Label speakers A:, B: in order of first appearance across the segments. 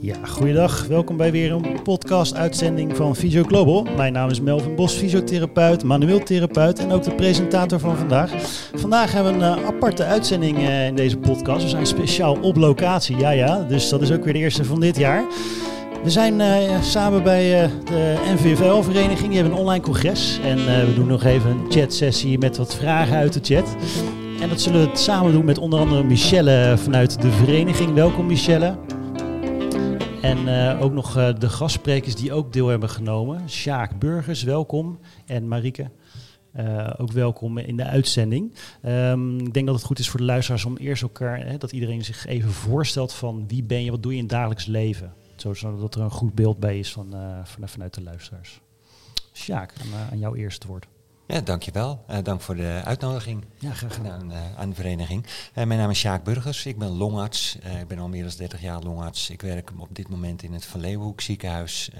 A: Ja, goeiedag. Welkom bij weer een podcast-uitzending van Physio Global. Mijn naam is Melvin Bos, fysiotherapeut, manueel therapeut en ook de presentator van vandaag. Vandaag hebben we een uh, aparte uitzending uh, in deze podcast. We zijn speciaal op locatie, ja ja, dus dat is ook weer de eerste van dit jaar. We zijn uh, samen bij de NVVL-vereniging, die hebben een online congres. En we doen nog even een chatsessie met wat vragen uit de chat. En dat zullen we samen doen met onder andere Michelle vanuit de vereniging. Welkom Michelle. En uh, ook nog uh, de gastsprekers die ook deel hebben genomen. Sjaak Burgers, welkom. En Marieke, uh, ook welkom in de uitzending. Um, ik denk dat het goed is voor de luisteraars om eerst elkaar, hè, dat iedereen zich even voorstelt van wie ben je, wat doe je in het dagelijks leven. Zodat er een goed beeld bij is van, van, vanuit de luisteraars. Sjaak, aan, aan jouw eerste woord.
B: Ja, dankjewel. Uh, dank voor de uitnodiging
A: ja, graag gedaan.
B: Aan, uh, aan de vereniging. Uh, mijn naam is Sjaak Burgers, ik ben longarts. ik ben al meer dan 30 jaar longarts. Ik werk op dit moment in het Van Leeuwenhoek ziekenhuis.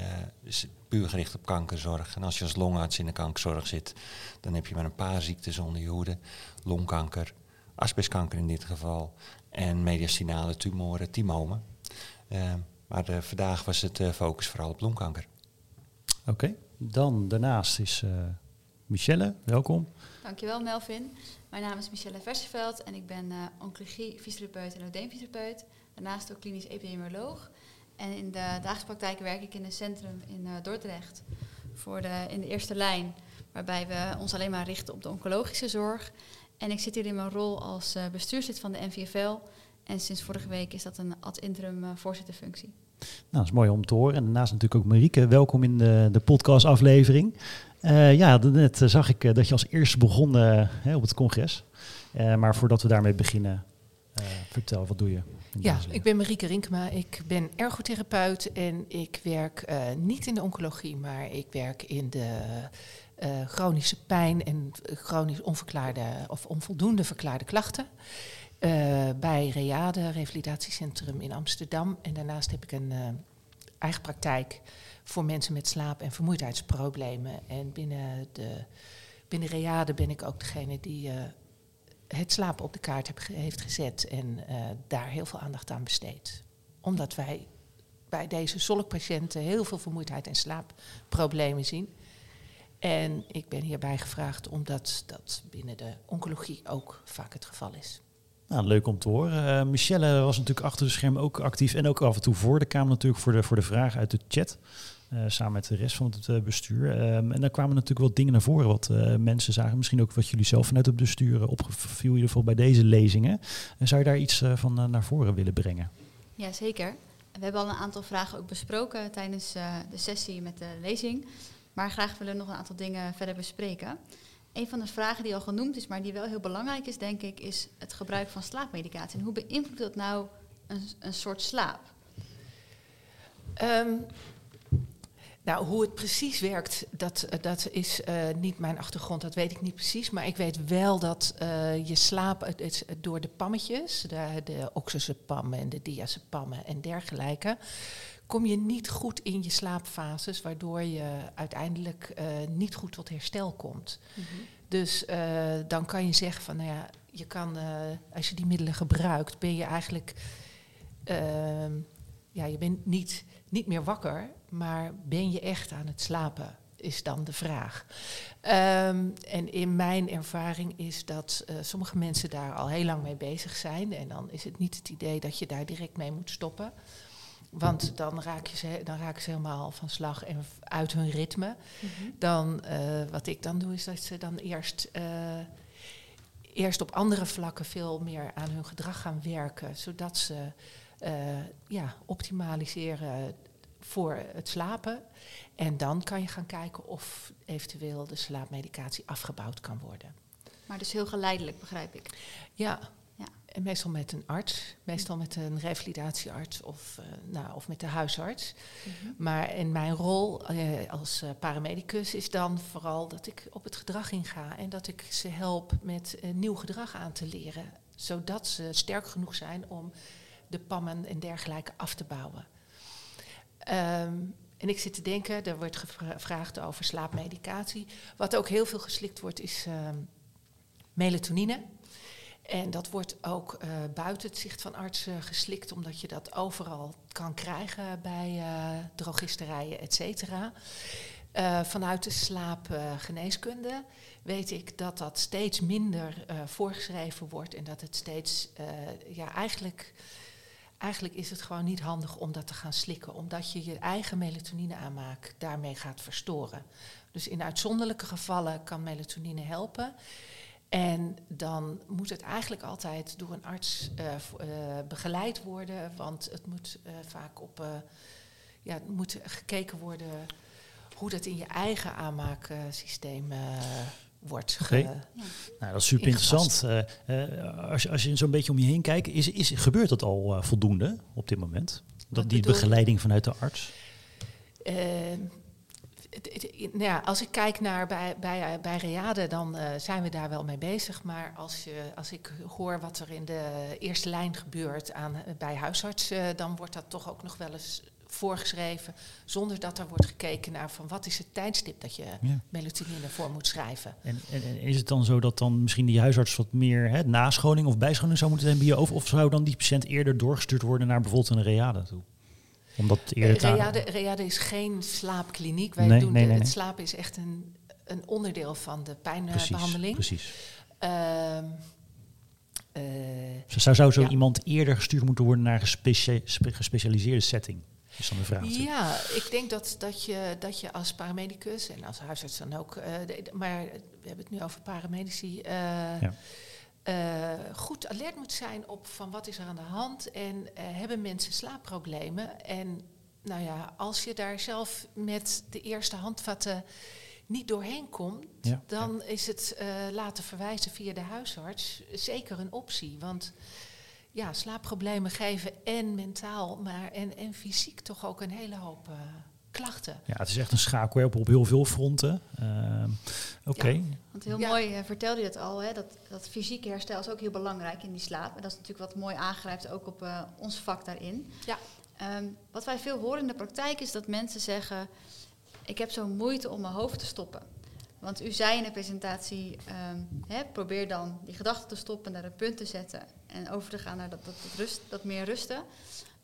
B: Dus puur gericht op kankerzorg. En als je als longarts in de kankerzorg zit, dan heb je maar een paar ziektes onder je hoede. Longkanker, asbestkanker in dit geval. En mediastinale tumoren, timomen. maar vandaag was het focus vooral op longkanker.
A: Oké, okay. dan daarnaast is... Michelle, welkom.
C: Dankjewel Melvin. Mijn naam is Michelle Verseveld en ik ben uh, oncologie, fysiotherapeut en odeemfysiotherapeut. Daarnaast ook klinisch epidemioloog. En in de dagelijkse praktijk werk ik in een centrum in uh, Dordrecht voor de, in de eerste lijn, waarbij we ons alleen maar richten op de oncologische zorg. En ik zit hier in mijn rol als uh, bestuurslid van de NVFL. En sinds vorige week is dat een ad interim voorzitterfunctie.
A: Nou, dat is mooi om te horen. En daarnaast natuurlijk ook Marieke. Welkom in de, de podcastaflevering. Uh, ja, net zag ik uh, dat je als eerste begon hè, op het congres. maar voordat we daarmee beginnen, vertel, wat doe je?
D: Ja, ik ben Marieke Rinkema. Ik ben ergotherapeut en ik werk niet in de oncologie, maar ik werk in de chronische pijn en chronisch onverklaarde of onvoldoende verklaarde klachten. Bij Reade, revalidatiecentrum in Amsterdam. En daarnaast heb ik een eigen praktijk voor mensen met slaap- en vermoeidheidsproblemen. En binnen de binnen Reade ben ik ook degene die uh, het slapen op de kaart heb, heeft gezet en daar heel veel aandacht aan besteedt. Omdat wij bij deze zolkpatiënten heel veel vermoeidheid en slaapproblemen zien. En ik ben hierbij gevraagd omdat dat binnen de oncologie ook vaak het geval is.
A: Nou, leuk om te horen. Uh, Michelle was natuurlijk achter de scherm ook actief en ook af en toe voor de Kamer natuurlijk voor de, voor de vragen uit de chat. Uh, samen met de rest van het uh, bestuur. Um, en daar kwamen natuurlijk wat dingen naar voren wat mensen zagen. Misschien ook wat jullie zelf vanuit het bestuur opgeviel in ieder geval bij deze lezingen. En zou je daar iets van naar voren willen brengen?
C: Ja, zeker. We hebben al een aantal vragen ook besproken tijdens de sessie met de lezing. Maar graag willen we nog een aantal dingen verder bespreken. Een van de vragen die al genoemd is, maar die wel heel belangrijk is, denk ik, is het gebruik van slaapmedicatie. En hoe beïnvloedt dat nou een, een soort slaap?
D: Um, nou, hoe het precies werkt, dat, dat is uh, niet mijn achtergrond, dat weet ik niet precies. Maar ik weet wel dat uh, je slaap het, door de pammetjes, de, de en de diazepammen en dergelijke, kom je niet goed in je slaapfases, waardoor je uiteindelijk uh, niet goed tot herstel komt. Mm -hmm. Dus dan kan je zeggen van, nou ja, je kan, als je die middelen gebruikt, ben je eigenlijk, ehm, ja, je bent niet, niet meer wakker, maar ben je echt aan het slapen? Is dan de vraag. Um, en in mijn ervaring is dat sommige mensen daar al heel lang mee bezig zijn. En dan is het niet het idee dat je daar direct mee moet stoppen. Want dan, raak je ze, dan raken ze helemaal van slag en uit hun ritme. Mm -hmm. Dan, uh, wat ik dan doe, is dat ze dan eerst, uh, eerst op andere vlakken veel meer aan hun gedrag gaan werken. Zodat ze ja, optimaliseren voor het slapen. En dan kan je gaan kijken of eventueel de slaapmedicatie afgebouwd kan worden.
C: Maar dus heel geleidelijk, begrijp ik.
D: Ja. En meestal met een arts, meestal met een revalidatiearts of, uh, nou, of met de huisarts. Mm -hmm. Maar in mijn rol uh, als uh, paramedicus is dan vooral dat ik op het gedrag inga en dat ik ze help met nieuw gedrag aan te leren, zodat ze sterk genoeg zijn om de pammen en dergelijke af te bouwen. Um, en ik zit te denken, er wordt gevraagd over slaapmedicatie. Wat ook heel veel geslikt wordt is um, melatonine. En dat wordt ook uh, buiten het zicht van artsen geslikt, omdat je dat overal kan krijgen bij uh, drogisterijen, et cetera. Uh, vanuit de slaapgeneeskunde weet ik dat dat steeds minder voorgeschreven wordt en dat het steeds, ja, eigenlijk, eigenlijk is het gewoon niet handig om dat te gaan slikken, omdat je je eigen melatonine aanmaak daarmee gaat verstoren. Dus in uitzonderlijke gevallen kan melatonine helpen. En dan moet het eigenlijk altijd door een arts uh, uh, begeleid worden, want het moet uh, vaak op, ja, het moet gekeken worden hoe dat in je eigen aanmaaksysteem wordt.
A: Oké, ja. nou, dat is super interessant. als, je, als je zo'n beetje om je heen kijkt, is, is, gebeurt dat al voldoende op dit moment? Dat, die begeleiding vanuit de arts?
D: Nou ja, als ik kijk naar bij, bij, bij Reade, dan uh, zijn we daar wel mee bezig. Maar als, je, als ik hoor wat er in de eerste lijn gebeurt aan, bij huisartsen, dan wordt dat toch ook nog wel eens voorgeschreven. Zonder dat er wordt gekeken naar van wat is het tijdstip dat je ja. melatonine voor moet schrijven.
A: En, en, en, is het dan zo dat dan misschien die huisarts wat meer hè, nascholing of bijscholing zou moeten hebben? Of, of zou dan die patiënt eerder doorgestuurd worden naar bijvoorbeeld een Reade toe?
D: Omdat eerder Reade, Reade is geen slaapkliniek. Wij nee, doen nee, nee, het slapen is echt een, een onderdeel van de pijnbehandeling.
A: Precies. Uh, uh, zou, zou zo ja. iemand eerder gestuurd moeten worden naar een gespecia gespecialiseerde setting? Is dan de vraag.
D: Ja, ik denk dat, dat, je, dat je als paramedicus en als huisarts dan ook, uh, de, maar we hebben het nu over paramedici. Ja uh, goed alert moet zijn op van wat is er aan de hand en uh, hebben mensen slaapproblemen. En nou ja, als je daar zelf met de eerste handvatten niet doorheen komt, ja, dan ja. is het uh, laten verwijzen via de huisarts zeker een optie. Want ja, slaapproblemen geven en mentaal, maar en, en fysiek toch ook een hele hoop klachten.
A: Ja, het is echt een schakelwerp op heel veel fronten. Uh, Oké. Okay. Ja,
C: want heel ja. mooi uh, vertelde je het al, hè, dat, dat fysieke herstel is ook heel belangrijk in die slaap. En dat is natuurlijk wat mooi aangrijpt ook op uh, ons vak daarin. Ja. Um, wat wij veel horen in de praktijk is dat mensen zeggen, ik heb zo'n moeite om mijn hoofd te stoppen. Want u zei in de presentatie, um, hè, probeer dan die gedachten te stoppen, naar een punt te zetten en over te gaan naar dat, dat, dat, rust, dat meer rusten.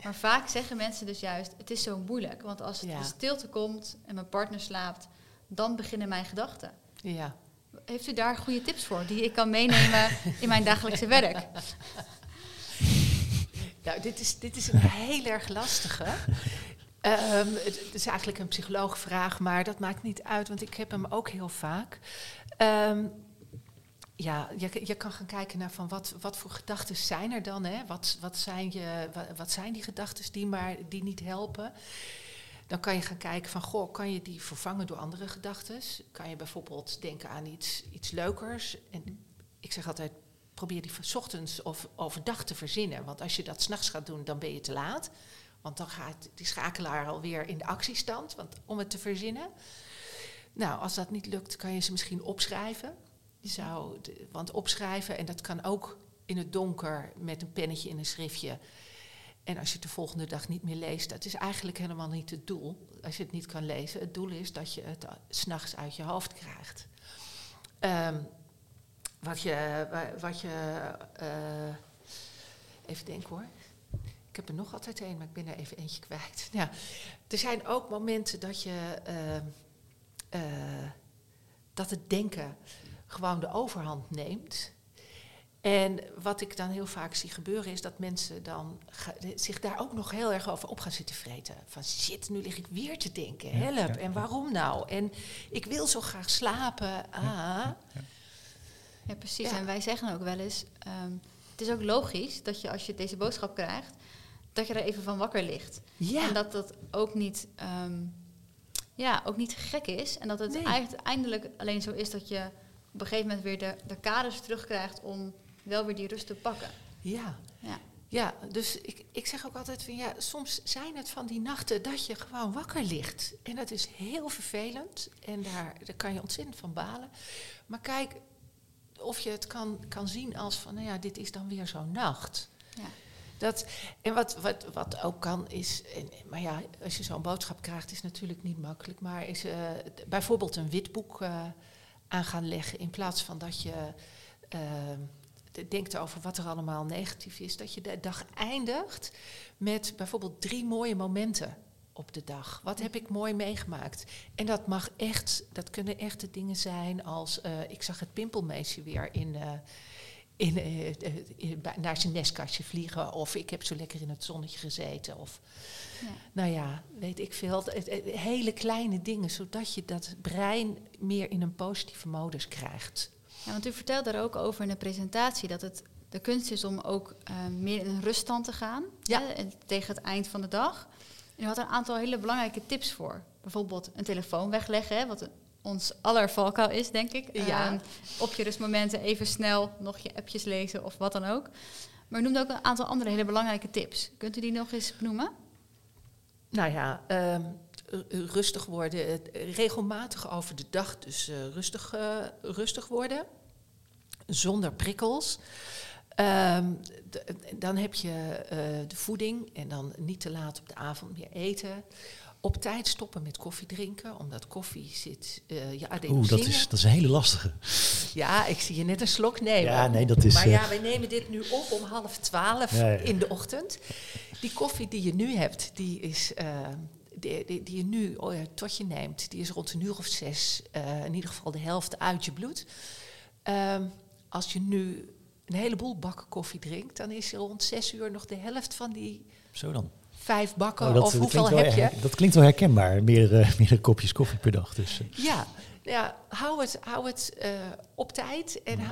C: Maar vaak zeggen mensen dus juist, het is zo moeilijk. Want als het ja. stilte komt en mijn partner slaapt, dan beginnen mijn gedachten. Ja. Heeft u daar goede tips voor die ik kan meenemen in mijn dagelijkse werk?
D: Nou, dit is, dit is een heel erg lastige. Um, het, is eigenlijk een psycholoogvraag, maar dat maakt niet uit, want ik heb hem ook heel vaak. Um, ja, je, je kan gaan kijken naar van wat, wat voor gedachten zijn er dan? Hè? Wat, wat, zijn je, wat, zijn die gedachten die, maar, die niet helpen? Dan kan je gaan kijken van, goh, kan je die vervangen door andere gedachten? Kan je bijvoorbeeld denken aan iets, iets leukers? En ik zeg altijd, probeer die van ochtends of overdag te verzinnen. Want als je dat s'nachts gaat doen, dan ben je te laat. Want dan gaat die schakelaar alweer in de actiestand want, om het te verzinnen. Nou, als dat niet lukt, kan je ze misschien opschrijven. Zou, want opschrijven, en dat kan ook in het donker met een pennetje in een schriftje. En als je het de volgende dag niet meer leest, dat is eigenlijk helemaal niet het doel. Als je het niet kan lezen, het doel is dat je het s'nachts uit je hoofd krijgt. Um, wat je, wat je uh, even denken hoor. Ik heb er nog altijd een, maar ik ben er even eentje kwijt. Ja, er zijn ook momenten dat je uh, uh, dat het denken gewoon de overhand neemt. En wat ik dan heel vaak zie gebeuren is dat mensen dan zich daar ook nog heel erg over op gaan zitten vreten. Van shit, nu lig ik weer te denken, help, ja, ja, en waarom nou? En ik wil zo graag slapen, ah.
C: Ja, precies. En wij zeggen ook wel eens, um, het is ook logisch dat je als je deze boodschap krijgt, dat je er even van wakker ligt. En dat dat ook niet, um, ja, ook niet gek is. En dat het nee. uiteindelijk alleen zo is dat je op een gegeven moment weer de, de kaders terugkrijgt om wel weer die rust te pakken.
D: Ja. ja. Ja, dus ik, ik zeg ook altijd van ja, soms zijn het van die nachten dat je gewoon wakker ligt. En dat is heel vervelend en daar, daar kan je ontzettend van balen. Maar kijk, of je het kan, kan zien als van, nou ja, dit is dan weer zo'n nacht. Ja. Dat, en wat, wat, wat ook kan is, en, maar ja, als je zo'n boodschap krijgt is natuurlijk niet makkelijk, maar is uh, bijvoorbeeld een witboek uh, aan gaan leggen in plaats van dat je uh, denkt over wat er allemaal negatief is, dat je de dag eindigt met bijvoorbeeld drie mooie momenten op de dag. Wat heb ik mooi meegemaakt? En dat mag echt, dat kunnen echte dingen zijn als eh, ik zag het pimpelmeisje weer in. Uh, in, uh, in, naar zijn nestkastje vliegen. Of ik heb zo lekker in het zonnetje gezeten. Of ja. nou ja, weet ik veel. hele kleine dingen, zodat je dat brein meer in een positieve modus krijgt.
C: Ja, want u vertelde er ook over in de presentatie dat het de kunst is om ook meer in een ruststand te gaan.
D: Ja.
C: Hè, tegen het eind van de dag. En u had een aantal hele belangrijke tips voor. Bijvoorbeeld een telefoon wegleggen, hè, wat ons aller valkuil is, denk ik.
D: Ja.
C: Um, op je rustmomenten even snel nog je appjes lezen of wat dan ook. Maar u noemde ook een aantal andere hele belangrijke tips. Kunt u die nog eens benoemen?
D: Nou ja, uh, rustig worden, regelmatig over de dag, dus uh, rustig, uh, rustig worden, zonder prikkels. Um, dan heb je uh, de voeding en dan niet te laat op de avond meer eten. Op tijd stoppen met koffie drinken, omdat koffie zit uh, je adenosine.
A: Oeh, dat is, dat is een hele lastige.
D: Ja, ik zie je net een slok nemen.
A: Ja, nee, dat is...
D: Maar ja, wij nemen dit nu op om half twaalf
A: Ja, ja.
D: in de ochtend. Die koffie die je nu hebt, die is... Uh, die, die, die, je nu oh ja, tot je neemt, die is rond een uur of zes, in ieder geval de helft uit je bloed. Um, als je nu een heleboel bakken koffie drinkt, dan is er rond zes uur nog de helft van die
A: Zo dan.
D: Vijf bakken.
A: Oh, dat,
D: of
A: dat
D: hoeveel heb je?
A: her- Dat klinkt wel herkenbaar, meerdere, meerdere kopjes koffie per dag. Dus, eh,
D: Ja, ja hou het, hou het uh, op tijd en uh,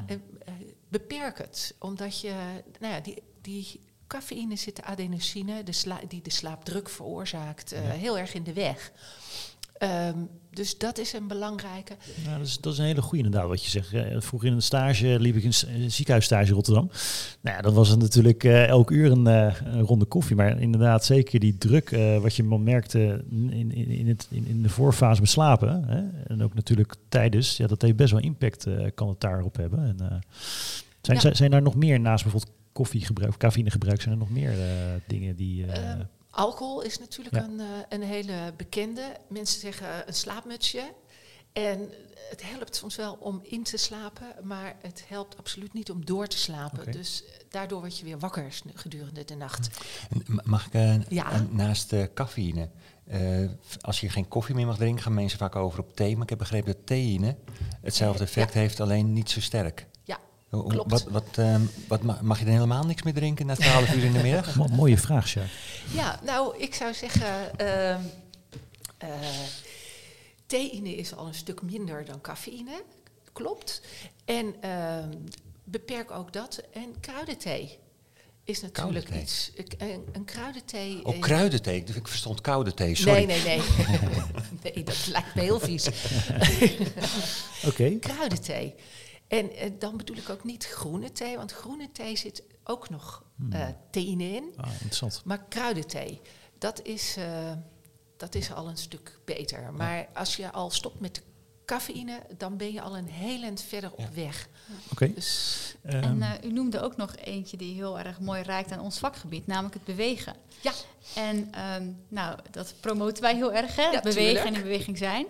D: beperk het. Omdat je, nou ja, die, die cafeïne zit de adenosine, de sla, die de slaapdruk veroorzaakt, uh,
A: Ja.
D: heel erg in de weg. Um, dus dat is een belangrijke.
A: Dat, is, dat is een hele goede inderdaad wat je zegt. Vroeger in een stage liep ik een, een ziekenhuisstage in Rotterdam. Nou ja, dan was het natuurlijk eh, elk uur een, eh, een ronde koffie. Maar inderdaad, zeker die druk eh, wat je merkte in, in, in, het, in, in de voorfase beslapen. Hè? En ook natuurlijk tijdens. Ja, dat heeft best wel impact, kan het daarop hebben. En, zijn,
D: Ja.
A: zijn, zijn daar nog meer naast bijvoorbeeld koffiegebruik, of cafeïnegebruik, zijn er nog meer dingen die... eh,
D: Um, alcohol is natuurlijk
A: Ja.
D: een, uh, een hele bekende. Mensen zeggen een slaapmutsje. En het helpt soms wel om in te slapen, maar het helpt absoluut niet om door te slapen. Dus uh, daardoor word je weer wakker gedurende de nacht.
B: Ma- Mag ik eh,
D: Ja.
B: eh, naast de cafeïne, eh, als je geen koffie meer mag drinken, gaan mensen vaak over op thee. Maar ik heb begrepen dat theïne hetzelfde
D: Eh,
B: effect
D: ja.
B: heeft, alleen niet zo sterk.
D: Klopt.
B: Wat, wat, ehm, wat ma- mag je dan helemaal niks meer drinken na 12 uur in de middag?
A: mo- mooie vraag, Sjaak.
D: Ja, nou, ik zou zeggen, ehm uh, theïne is al een stuk minder dan cafeïne, klopt. En uh, beperk ook dat. En kruidenthee is natuurlijk
B: Koude
D: iets. Een, een kruidenthee.
B: Oh, kruidenthee. Ik verstond koude thee, sorry.
D: Nee, nee, nee. nee, dat lijkt me heel vies.
A: Oké.
D: Kruidenthee. En uh, dan bedoel ik ook niet groene thee, want groene thee zit ook nog uh, theïne in.
A: Ah, interessant.
D: Maar kruidenthee, dat is, uh, dat is al een stuk beter. Maar als je al stopt met de cafeïne, dan ben je al een heel eind verder op weg.
A: Oké.
D: Dus,
A: Ehm,
C: En uh, u noemde ook nog eentje die heel erg mooi raakt aan ons vakgebied, namelijk het bewegen.
D: Ja.
C: En um, nou, dat promoten wij heel erg, hè?
D: Ja,
C: bewegen
D: tuurlijk.
C: en in beweging zijn.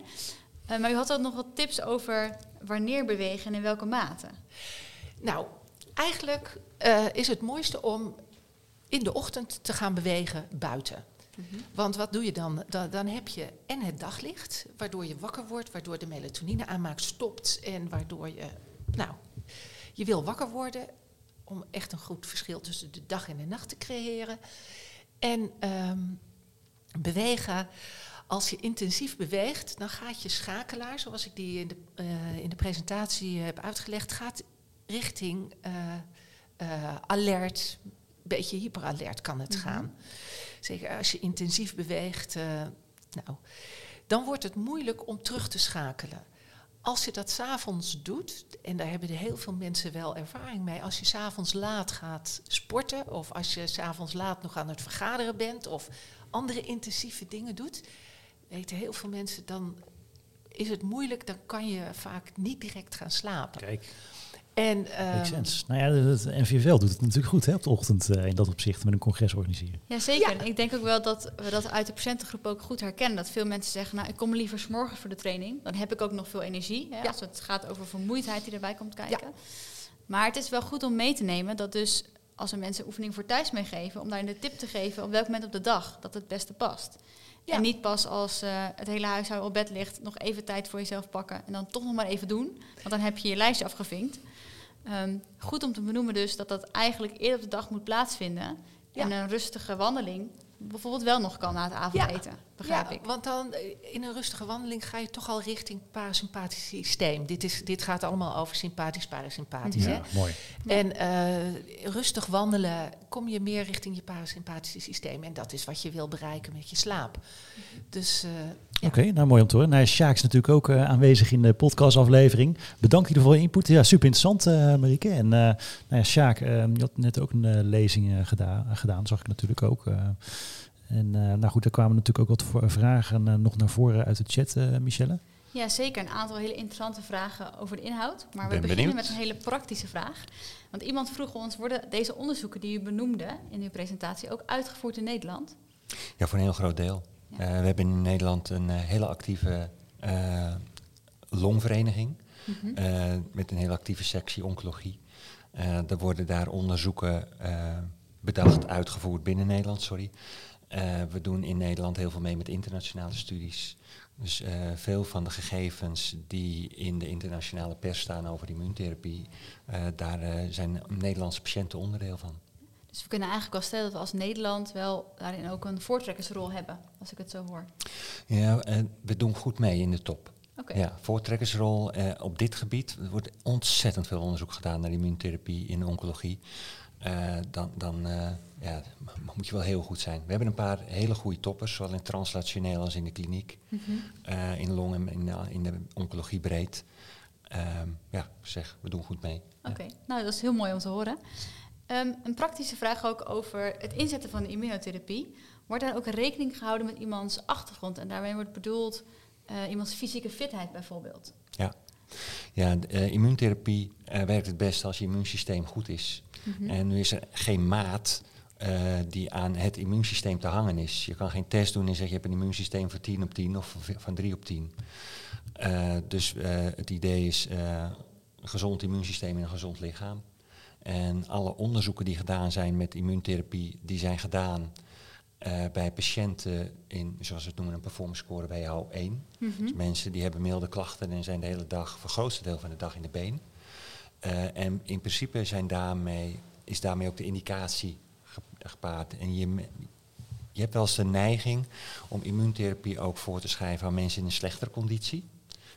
C: Uh, maar u had ook nog wat tips over wanneer bewegen en in welke mate.
D: Nou, eigenlijk uh, is het mooiste om in de ochtend te gaan bewegen buiten. Mm-hmm. Want wat doe je dan? dan? Dan heb je en het daglicht, waardoor je wakker wordt, waardoor de melatonine aanmaak stopt en waardoor je, nou, je wil wakker worden om echt een goed verschil tussen de dag en de nacht te creëren. En um, bewegen, als je intensief beweegt, dan gaat je schakelaar, zoals ik die in de, uh, in de presentatie heb uitgelegd, gaat richting uh, uh, alert, een beetje hyperalert kan het mm-hmm. gaan. Zeker als je intensief beweegt, nou, dan wordt het moeilijk om terug te schakelen. Als je dat s'avonds doet, en daar hebben heel veel mensen wel ervaring mee, als je s'avonds laat gaat sporten, of als je s'avonds laat nog aan het vergaderen bent, of andere intensieve dingen doet, weten heel veel mensen, dan is het moeilijk, dan kan je vaak niet direct gaan slapen.
A: Kijk.
D: En,
A: Makes sense. Nou ja, het NVVL doet het natuurlijk goed hè, op de ochtend uh, in dat opzicht met een congres organiseren.
C: Jazeker. Ja. Ik denk ook wel dat we dat uit de patiëntengroep ook goed herkennen. Dat veel mensen zeggen, nou ik kom liever s'morgens voor de training. Dan heb ik ook nog veel energie. Hè,
D: ja.
C: Als het gaat over vermoeidheid die erbij komt kijken. Ja. Maar het is wel goed om mee te nemen dat dus als we mensen oefening voor thuis meegeven, om daarin de tip te geven op welk moment op de dag dat het beste past.
D: Ja.
C: En niet pas als eh, het hele huishouden op bed ligt, nog even tijd voor jezelf pakken en dan toch nog maar even doen. Want dan heb je je lijstje afgevinkt. Ehm, goed om te benoemen dus dat dat eigenlijk eerder op de dag moet plaatsvinden.
D: Ja.
C: En een rustige wandeling bijvoorbeeld wel nog kan na het avondeten, begrijp
D: ja,
C: ik.
D: Want dan eh, in een rustige wandeling ga je toch al richting parasympathisch systeem. Dit, is, dit gaat allemaal over sympathisch, parasympathisch.
C: Mhm.
D: hè?
A: Ja, mooi.
D: En eh, rustig wandelen kom je meer richting je parasympathische systeem. En dat is wat je wil bereiken met je slaap. Dus eh, ja.
A: Oké, nou mooi om te horen. Nou, Sjaak is natuurlijk ook aanwezig in de podcastaflevering. Bedankt jullie voor je input. Ja, super interessant, eh Marieke. En eh nou ja, Sjaak, je had net ook een lezing eh, gedaan, gedaan, zag ik natuurlijk ook. En eh, nou goed, er kwamen natuurlijk ook wat vragen eh, nog naar voren uit de chat, eh Michelle.
C: Ja, zeker. Een aantal hele interessante vragen over de inhoud. Maar we beginnen
B: benieuwd.
C: met een hele praktische vraag. Want iemand vroeg ons, worden deze onderzoeken die u benoemde in uw presentatie ook uitgevoerd in Nederland?
B: Ja, voor een heel groot deel.
C: Ja.
B: Eh, we hebben in Nederland een eh, hele actieve eh, longvereniging.
C: Mhm.
B: eh, met een hele actieve sectie oncologie. Eh, er worden daar onderzoeken eh, bedacht, uitgevoerd binnen Nederland, sorry. Eh, we doen in Nederland heel veel mee met internationale studies. Dus eh, veel van de gegevens die in de internationale pers staan over immuuntherapie, eh, daar zijn Nederlandse patiënten onderdeel van.
C: Dus we kunnen eigenlijk wel stellen dat we als Nederland wel daarin ook een voortrekkersrol hebben, als ik het zo hoor.
B: Ja, we doen goed mee in de top.
C: Oké.
B: Ja, voortrekkersrol op dit gebied. Er wordt ontzettend veel onderzoek gedaan naar immuuntherapie in oncologie. Eh, dan dan eh, ja, moet je wel heel goed zijn. We hebben een paar hele goede toppers, zowel in translationeel als in de kliniek.
C: Mhm.
B: eh, in long en in, in de oncologie breed. Ehm, ja, zeg, we doen goed mee. Ja.
C: Oké, nou dat is heel mooi om te horen. Ehm, een praktische vraag ook over het inzetten van de immunotherapie. Wordt daar ook rekening gehouden met iemands achtergrond? En daarmee wordt bedoeld iemands fysieke fitheid bijvoorbeeld.
B: Ja, de, eh, immuuntherapie werkt het best als je immuunsysteem goed is.
C: Mhm.
B: En nu is er geen maat eh, die aan het immuunsysteem te hangen is. Je kan geen test doen en zeggen je hebt een immuunsysteem van 10 op 10 of van- van 3 op 10. Eh, dus eh, het idee is een gezond immuunsysteem in een gezond lichaam. En alle onderzoeken die gedaan zijn met immuuntherapie, die zijn gedaan bij patiënten in, zoals we het noemen, een performance score WHO1.
C: Mhm.
B: Dus mensen die hebben milde klachten en zijn de hele dag, voor het grootste deel van de dag in de been. Eh, en in principe zijn daarmee, is daarmee ook de indicatie ge- gepaard. En je, je hebt wel eens de neiging om immuuntherapie ook voor te schrijven aan mensen in een slechtere conditie.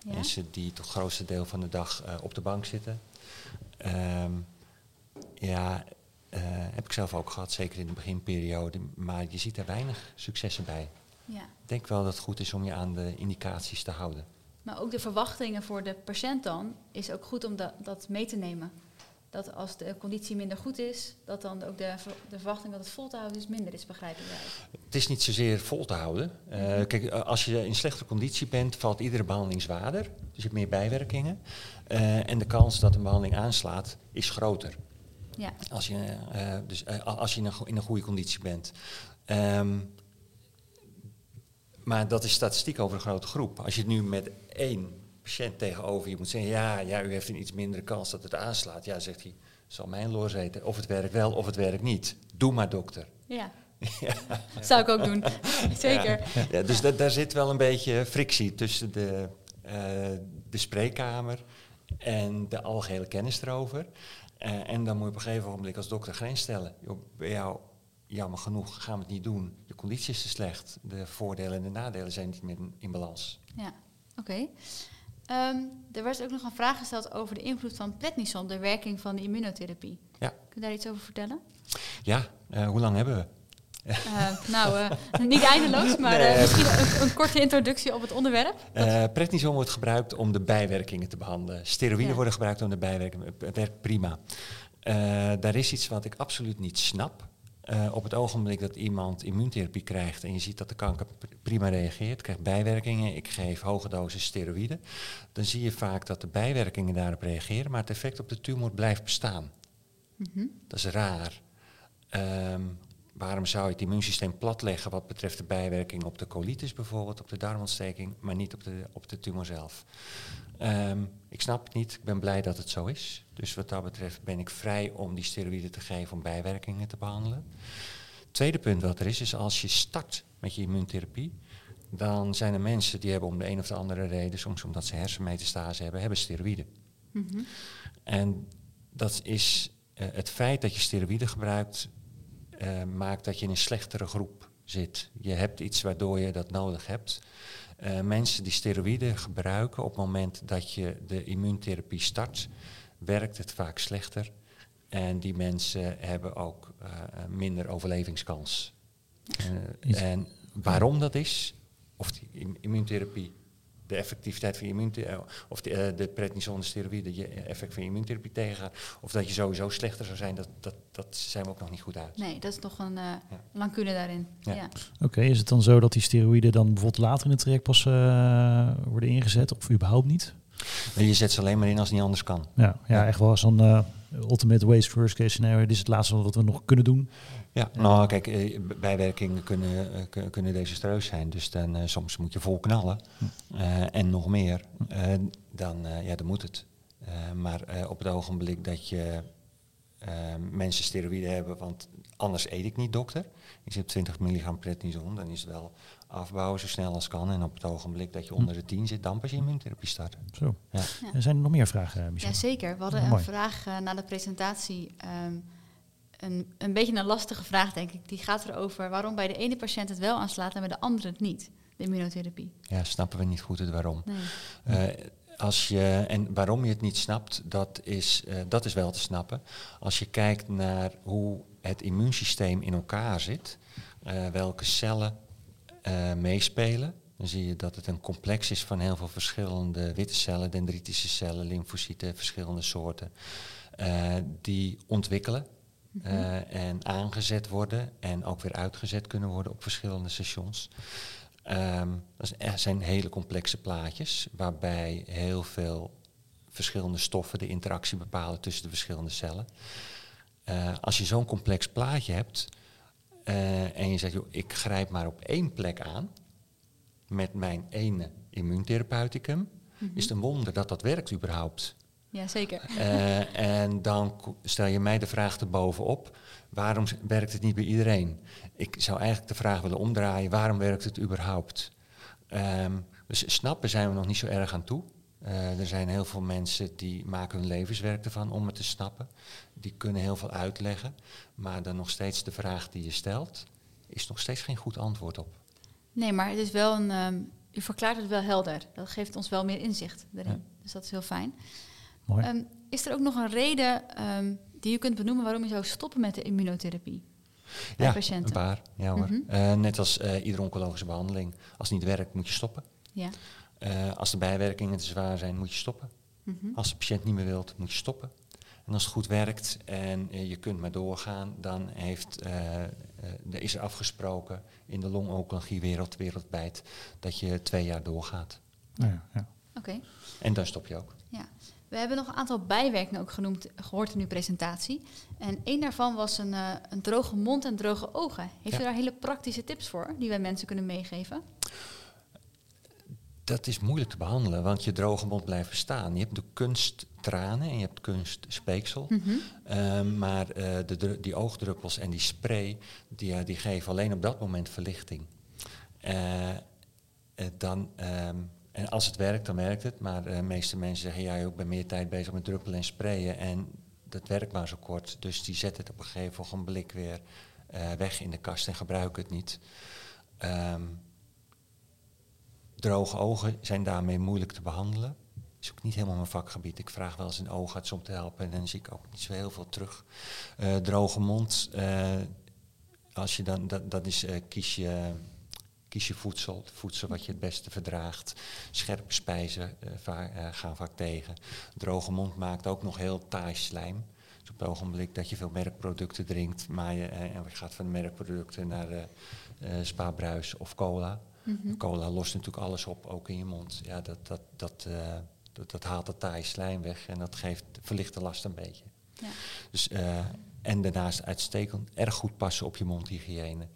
C: Ja?
B: Mensen die het grootste deel van de dag eh, op de bank zitten. Ehm, ja, eh, heb ik zelf ook gehad, zeker in de beginperiode. Maar je ziet er weinig successen bij.
C: ja.
B: Ik denk wel dat het goed is om je aan de indicaties te houden.
C: Maar ook de verwachtingen voor de patiënt dan is ook goed om da- dat mee te nemen. Dat als de conditie minder goed is, dat dan ook de, ver- de verwachting dat het vol te houden is minder is, begrijp ik wel.
B: Het is niet zozeer vol te houden. Eh,
C: Mhm.
B: kijk, eh, als je in slechte conditie bent, valt iedere behandeling zwaarder. Dus je hebt meer bijwerkingen. Eh, en de kans dat een behandeling aanslaat is groter.
C: Ja,
B: Als je, dus, als je in een, go- in een goede conditie bent. Ehm, maar dat is statistiek over een grote groep. Als je het nu met één patiënt tegenover je moet zeggen... ja, ja, u heeft een iets mindere kans dat het aanslaat. Ja, zegt hij, zal mijn loor zeten. Of het werkt wel, of het werkt niet. Doe maar, dokter.
C: ja. Zou ik ook doen. Zeker.
B: Ja, ja, dus da- daar zit wel een beetje frictie tussen de, eh, de spreekkamer en de algehele kennis erover. Eh, en dan moet je op een gegeven moment als dokter grens stellen. Bij jou, jammer genoeg, gaan we het niet doen. Je conditie is te slecht. De voordelen en de nadelen zijn niet meer in, balans.
C: Ja, oké. Ehm, er werd ook nog een vraag gesteld over de invloed van prednison, de werking van de immunotherapie.
B: Ja.
C: Kun je daar iets over vertellen?
B: Ja, eh, hoe lang hebben we?
C: Eh, nou, eh, niet eindeloos, maar
B: Nee.
C: misschien een, een korte introductie op het onderwerp.
B: Prednison wordt gebruikt om de bijwerkingen te behandelen. Steroïden
C: Ja.
B: worden gebruikt om de bijwerkingen. Het werkt prima. Daar is iets wat ik absoluut niet snap. Eh, op het ogenblik dat iemand immuuntherapie krijgt en je ziet dat de kanker pr- prima reageert, krijgt bijwerkingen, ik geef hoge dosis steroïden, dan zie je vaak dat de bijwerkingen daarop reageren, maar het effect op de tumor blijft bestaan.
C: Mhm.
B: Dat is raar. Ehm, waarom zou je het immuunsysteem platleggen wat betreft de bijwerking op de colitis bijvoorbeeld, op de darmontsteking, maar niet op de, op de tumor zelf? Ehm, ik snap het niet, ik ben blij dat het zo is. Dus wat dat betreft ben ik vrij om die steroïden te geven om bijwerkingen te behandelen. Tweede punt wat er is, is als je start met je immuuntherapie, dan zijn er mensen die hebben om de een of de andere reden, soms omdat ze hersenmetastase hebben, hebben steroïden.
C: Mhm.
B: En dat is eh, het feit dat je steroïden gebruikt, eh, maakt dat je in een slechtere groep zit. Je hebt iets waardoor je dat nodig hebt. Eh, mensen die steroïden gebruiken op het moment dat je de immuuntherapie start, werkt het vaak slechter. En die mensen hebben ook eh, minder overlevingskans. En waarom dat is, of die im- immuuntherapie, de effectiviteit van je immuuntherapie, of de, eh, de prednisone steroïden je effect van je immuuntherapie tegengaat, of dat je sowieso slechter zou zijn, dat, dat, dat zijn we ook nog niet goed uit.
C: Nee, dat is nog een eh lacune daarin.
B: Ja.
C: Ja.
A: Oké, is het dan zo dat die steroïden dan bijvoorbeeld later in het traject pas eh, worden ingezet of überhaupt niet?
B: En je zet ze alleen maar in als het niet anders kan.
A: Ja, ja,
B: Ja.
A: echt wel zo'n eh, ultimate waste worst case scenario. Dit is het laatste wat we nog kunnen doen.
B: Ja, nou kijk, eh, bijwerkingen kunnen, eh, kun- kunnen desastreus zijn. Dus dan eh, soms moet je vol knallen eh, en nog meer. Eh, dan, eh, ja, dan moet het. Eh, maar eh, op het ogenblik dat je mensen steroïden hebben, want anders eet ik niet dokter. Ik zit op 20 milligram prednison, dan is het wel afbouwen zo snel als kan. En op het ogenblik dat je onder de 10 zit, dan pas je immuuntherapie starten.
A: Zo.
B: Ja.
C: Ja.
A: Er zijn er nog meer vragen, Michel?
C: Jazeker. We hadden een vraag na de presentatie. ehm, een, een beetje een lastige vraag, denk ik. Die gaat erover waarom bij de ene patiënt het wel aanslaat en bij de andere het niet. De immunotherapie.
B: Ja, snappen we niet goed het waarom.
C: Nee.
B: Eh, als je, en waarom je het niet snapt, dat is, eh, dat is wel te snappen. Als je kijkt naar hoe het immuunsysteem in elkaar zit, eh, welke cellen meespelen, dan zie je dat het een complex is van heel veel verschillende witte cellen, dendritische cellen, lymfocyten, verschillende soorten, die ontwikkelen eh, en aangezet worden en ook weer uitgezet kunnen worden op verschillende stations. Ehm, dat er zijn hele complexe plaatjes waarbij heel veel verschillende stoffen de interactie bepalen tussen de verschillende cellen. Eh, als je zo'n complex plaatje hebt eh, en je zegt, joh, ik grijp maar op één plek aan met mijn ene immuuntherapeuticum, is het een wonder dat dat werkt überhaupt.
C: Ja, zeker.
B: Eh, en dan stel je mij de vraag erbovenop, waarom werkt het niet bij iedereen? Ik zou eigenlijk de vraag willen omdraaien, waarom werkt het überhaupt? Ehm, dus snappen zijn we nog niet zo erg aan toe. Eh, er zijn heel veel mensen die maken hun levenswerk ervan om het te snappen. Die kunnen heel veel uitleggen, maar dan nog steeds de vraag die je stelt, is nog steeds geen goed antwoord op.
C: Nee, maar het is wel een. ehm, u verklaart het wel helder. Dat geeft ons wel meer inzicht erin.
B: Ja.
C: Dus dat is heel fijn.
A: Mooi.
C: Ehm, is er ook nog een reden ehm, die u kunt benoemen waarom je zou stoppen met de immunotherapie bij
B: ja,
C: patiënten?
B: een paar. Ja, hoor.
C: Mhm.
B: Eh, net als eh, iedere oncologische behandeling. Als het niet werkt, moet je stoppen.
C: Ja.
B: Eh, als de bijwerkingen te zwaar zijn, moet je stoppen.
C: Mhm.
B: Als de patiënt niet meer wilt, moet je stoppen. En als het goed werkt en je kunt maar doorgaan, dan heeft, er is er afgesproken in de longoncologiewereld wereldwijd dat je twee jaar doorgaat.
A: Ja, ja.
C: Oké.
B: En dan stop je ook.
C: Ja. We hebben nog een aantal bijwerkingen ook genoemd, gehoord in uw presentatie. En één daarvan was een, eh, een droge mond en droge ogen. Heeft
B: Ja.
C: u daar hele praktische tips voor die wij mensen kunnen meegeven?
B: Dat is moeilijk te behandelen, want je droge mond blijft bestaan. Je hebt de kunsttranen en je hebt kunstspeeksel.
C: Mhm.
B: Ehm, maar eh, de, die oogdruppels en die spray, die, eh, die geven alleen op dat moment verlichting. Eh, eh, dan, ehm, en als het werkt, dan werkt het. Maar de meeste mensen zeggen, ja, ik ben meer tijd bezig met druppelen en sprayen. En dat werkt maar zo kort. Dus die zetten het op een gegeven ogenblik weer eh, weg in de kast en gebruiken het niet. Ehm, droge ogen zijn daarmee moeilijk te behandelen. is ook niet helemaal mijn vakgebied. Ik vraag wel eens een oogarts om te helpen en dan zie ik ook niet zo heel veel terug. Eh, droge mond, eh, als je dan, dat, dat is, eh, kies, je, kies je voedsel, voedsel wat je het beste verdraagt. Scherpe spijzen eh, va- eh, gaan vaak tegen. Droge mond maakt ook nog heel taai slijm. Dus op het ogenblik dat je veel merkproducten drinkt, maar je, eh, en je gaat van de merkproducten naar eh eh, Spa Bruis of cola.
C: Mhm.
B: Cola lost natuurlijk alles op, ook in je mond. Ja, dat, dat, dat, dat, dat haalt het taaie slijm weg en dat geeft, verlicht de last een beetje.
C: Ja.
B: Dus en daarnaast uitstekend erg goed passen op je mondhygiëne.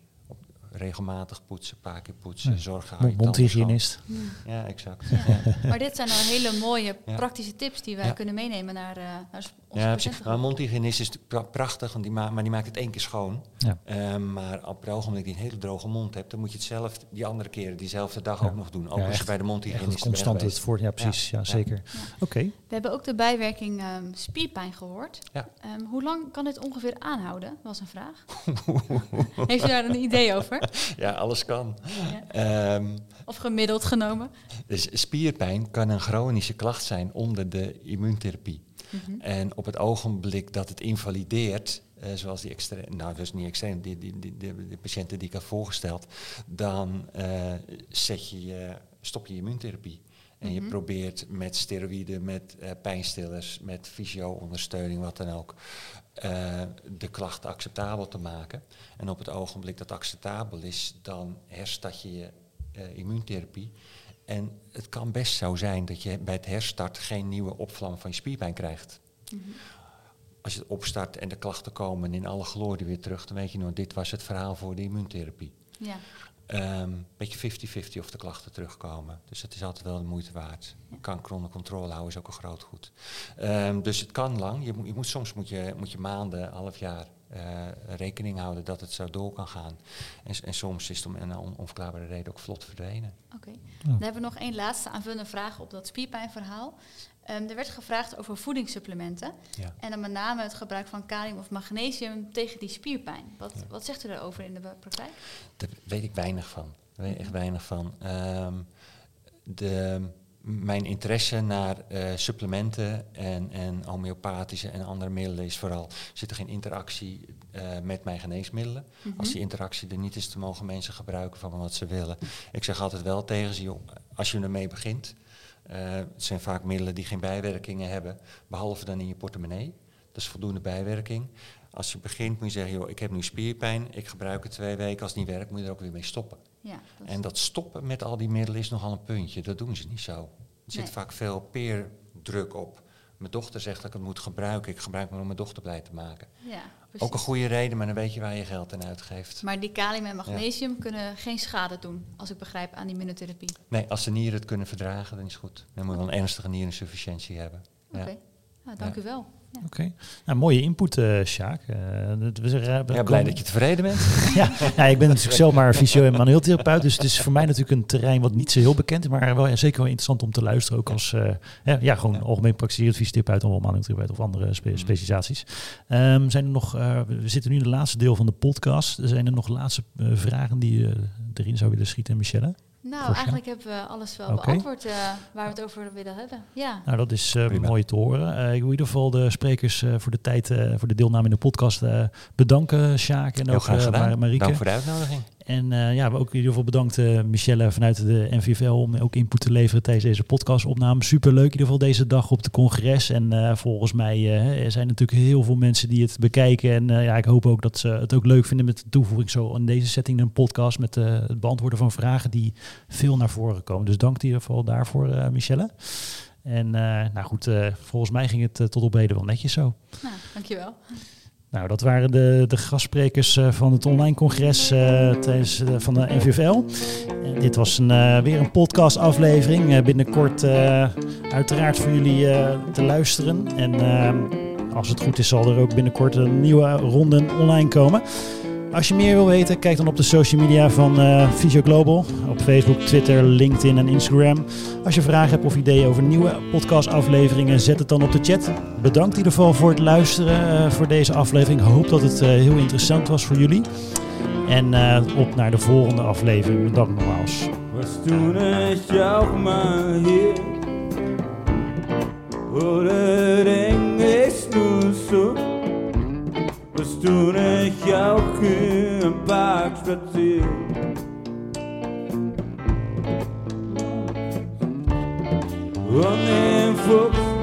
B: Regelmatig poetsen, een paar keer poetsen,
A: Ja.
B: zorgen hou je.
A: Mondhygiënist.
B: Ja, exact.
C: Ja. Maar dit zijn al hele mooie
B: Ja.
C: praktische tips die wij
B: Ja.
C: kunnen meenemen naar, eh, naar onze
B: Ja,
C: patiënten.
B: maar een mondhygiënist is natuurlijk prachtig, want die ma maar die maakt het één keer schoon.
A: Ja.
B: Ehm, maar op het ogenblik dat je een hele droge mond hebt, dan moet je het zelf die andere keren, diezelfde dag
A: Ja.
B: ook nog doen. Ook
A: Ja,
B: als je bij de mondhygiënist
A: het
B: bent
A: constante het voort. Ja, precies. Ja,
B: Ja.
A: zeker.
C: Ja.
A: Oké.
C: We hebben ook de bijwerking ehm, spierpijn gehoord.
B: Ja.
C: Ehm, hoe lang kan dit ongeveer aanhouden? was een vraag. Heeft u daar een idee over?
B: Ja, alles kan.
C: Ja.
B: Ehm,
C: Of gemiddeld genomen?
B: dus spierpijn kan een chronische klacht zijn onder de immuuntherapie.
C: Mhm.
B: En op het ogenblik dat het invalideert, eh, zoals die extreem, nou dus niet extreem, die, die, die, die patiënten die ik had voorgesteld, dan eh, zet je, je, stop je immuuntherapie. En je
C: Mhm.
B: probeert met steroïden, met eh, pijnstillers, met fysio-ondersteuning, wat dan ook, eh, de klacht acceptabel te maken. En op het ogenblik dat acceptabel is, dan herstart je je eh, immuuntherapie. En het kan best zo zijn dat je bij het herstart geen nieuwe opvlam van je spierpijn krijgt.
C: Mhm.
B: Als je het opstart en de klachten komen in alle glorie weer terug, dan weet je nog, dit was het verhaal voor de immuuntherapie.
C: Ja.
B: Ehm beetje 50-50 of de klachten terugkomen. Dus het is altijd wel de moeite waard.
C: Ja.
B: Kanker onder controle houden is ook een groot goed. Ehm, dus het kan lang. Je moet, je moet, soms moet je, moet je maanden, half jaar eh, rekening houden dat het zo door kan gaan. En, en soms is het om een on- onverklaarbare reden ook vlot verdwenen.
C: Oké. Dan hebben we nog één laatste aanvullende vraag op dat spierpijnverhaal. Ehm, er werd gevraagd over voedingssupplementen.
B: Ja.
C: En dan met name het gebruik van kalium of magnesium tegen die spierpijn. Wat,
B: Ja.
C: wat zegt u daarover in de praktijk?
B: Daar weet ik weinig van. Daar weet ik echt weinig van. Ehm, de, mijn interesse naar eh, supplementen en, en homeopathische en andere middelen is vooral, zit er geen interactie eh, met mijn geneesmiddelen.
C: Mhm.
B: Als die interactie er niet is, dan mogen mensen gebruiken van wat ze willen. Ik zeg altijd wel tegen ze, joh, als je ermee begint, het zijn vaak middelen die geen bijwerkingen hebben, behalve dan in je portemonnee. Dat is voldoende bijwerking. Als je begint moet je zeggen, joh, ik heb nu spierpijn, ik gebruik het twee weken. Als het niet werkt, moet je er ook weer mee stoppen.
C: Ja, dat is-
B: En dat stoppen met al die middelen is nogal een puntje. Dat doen ze niet zo. Er zit
C: Nee.
B: vaak veel peerdruk op. Mijn dochter zegt dat ik het moet gebruiken. Ik gebruik het om mijn dochter blij te maken.
C: ja, precies.
B: Ook een goede reden, maar dan weet je waar je geld aan uitgeeft.
C: Maar die kalium en magnesium kunnen geen schade doen, als ik begrijp, aan die immunotherapie.
B: Nee, als de nieren het kunnen verdragen, dan is het goed. Dan moet je wel een ernstige niereninsufficiëntie hebben.
C: Oké,
B: Ja.
C: nou, dank u wel. Ja.
A: Oké. Nou, mooie input, eh Sjaak. We
B: Ja, blij
A: komen-
B: dat je tevreden bent.
A: ja, ja, ik ben natuurlijk zelf maar fysio- en manueeltherapeut. Dus het is voor mij natuurlijk een terrein wat niet zo heel bekend is. Maar wel, ja, zeker wel interessant om te luisteren. Ook als eh, ja, ja, gewoon
B: Ja.
A: algemeen praktiserend fysiotherapeut of manueeltherapeut of andere spe-
B: Mhm.
A: specialisaties. Ehm, zijn er nog, eh, we zitten nu in het laatste deel van de podcast. Zijn er nog laatste vragen die je erin zou willen schieten, Michelle?
C: Nou, eigenlijk hebben we alles wel beantwoord eh, waar we het over willen hebben. Ja,
A: Nou, dat is
B: Prima.
A: mooi te horen. Eh, ik wil in ieder geval de sprekers eh, voor de tijd, eh, voor de deelname in de podcast eh, bedanken, Sjaak en
B: Heel
A: ook
B: graag
A: eh,
B: gedaan.
A: Mar- Marieke.
B: Dank voor de uitnodiging.
A: En eh, ja, ook in ieder geval bedankt eh, Michelle vanuit de NVVL om ook input te leveren tijdens deze podcastopname. Superleuk in ieder geval deze dag op de congres. En eh, volgens mij er zijn natuurlijk heel veel mensen die het bekijken. En ja, ik hoop ook dat ze het ook leuk vinden met de toevoeging zo in deze setting een podcast met het beantwoorden van vragen die veel naar voren komen. Dus dank in ieder geval daarvoor Michelle. En nou goed, volgens mij ging het tot op heden wel netjes zo.
C: nou, dankjewel.
A: Nou, dat waren de, de gastsprekers eh, van het online congres eh, tijdens, eh, van de NVVL. Dit was een, weer een podcastaflevering. Eh, binnenkort uiteraard voor jullie te luisteren. En als het goed is zal er ook binnenkort een nieuwe ronde online komen. Als je meer wil weten, kijk dan op de social media van Physio Global. Op Facebook, Twitter, LinkedIn en Instagram. Als je vragen hebt of ideeën over nieuwe podcastafleveringen, zet het dan op de chat. Bedankt in ieder geval voor het luisteren eh, voor deze aflevering. Ik hoop dat het eh, heel interessant was voor jullie. En op naar de volgende aflevering. Bedankt nogmaals.
E: Was toen hier toen ich auch im Park spazieren Und den Fuchs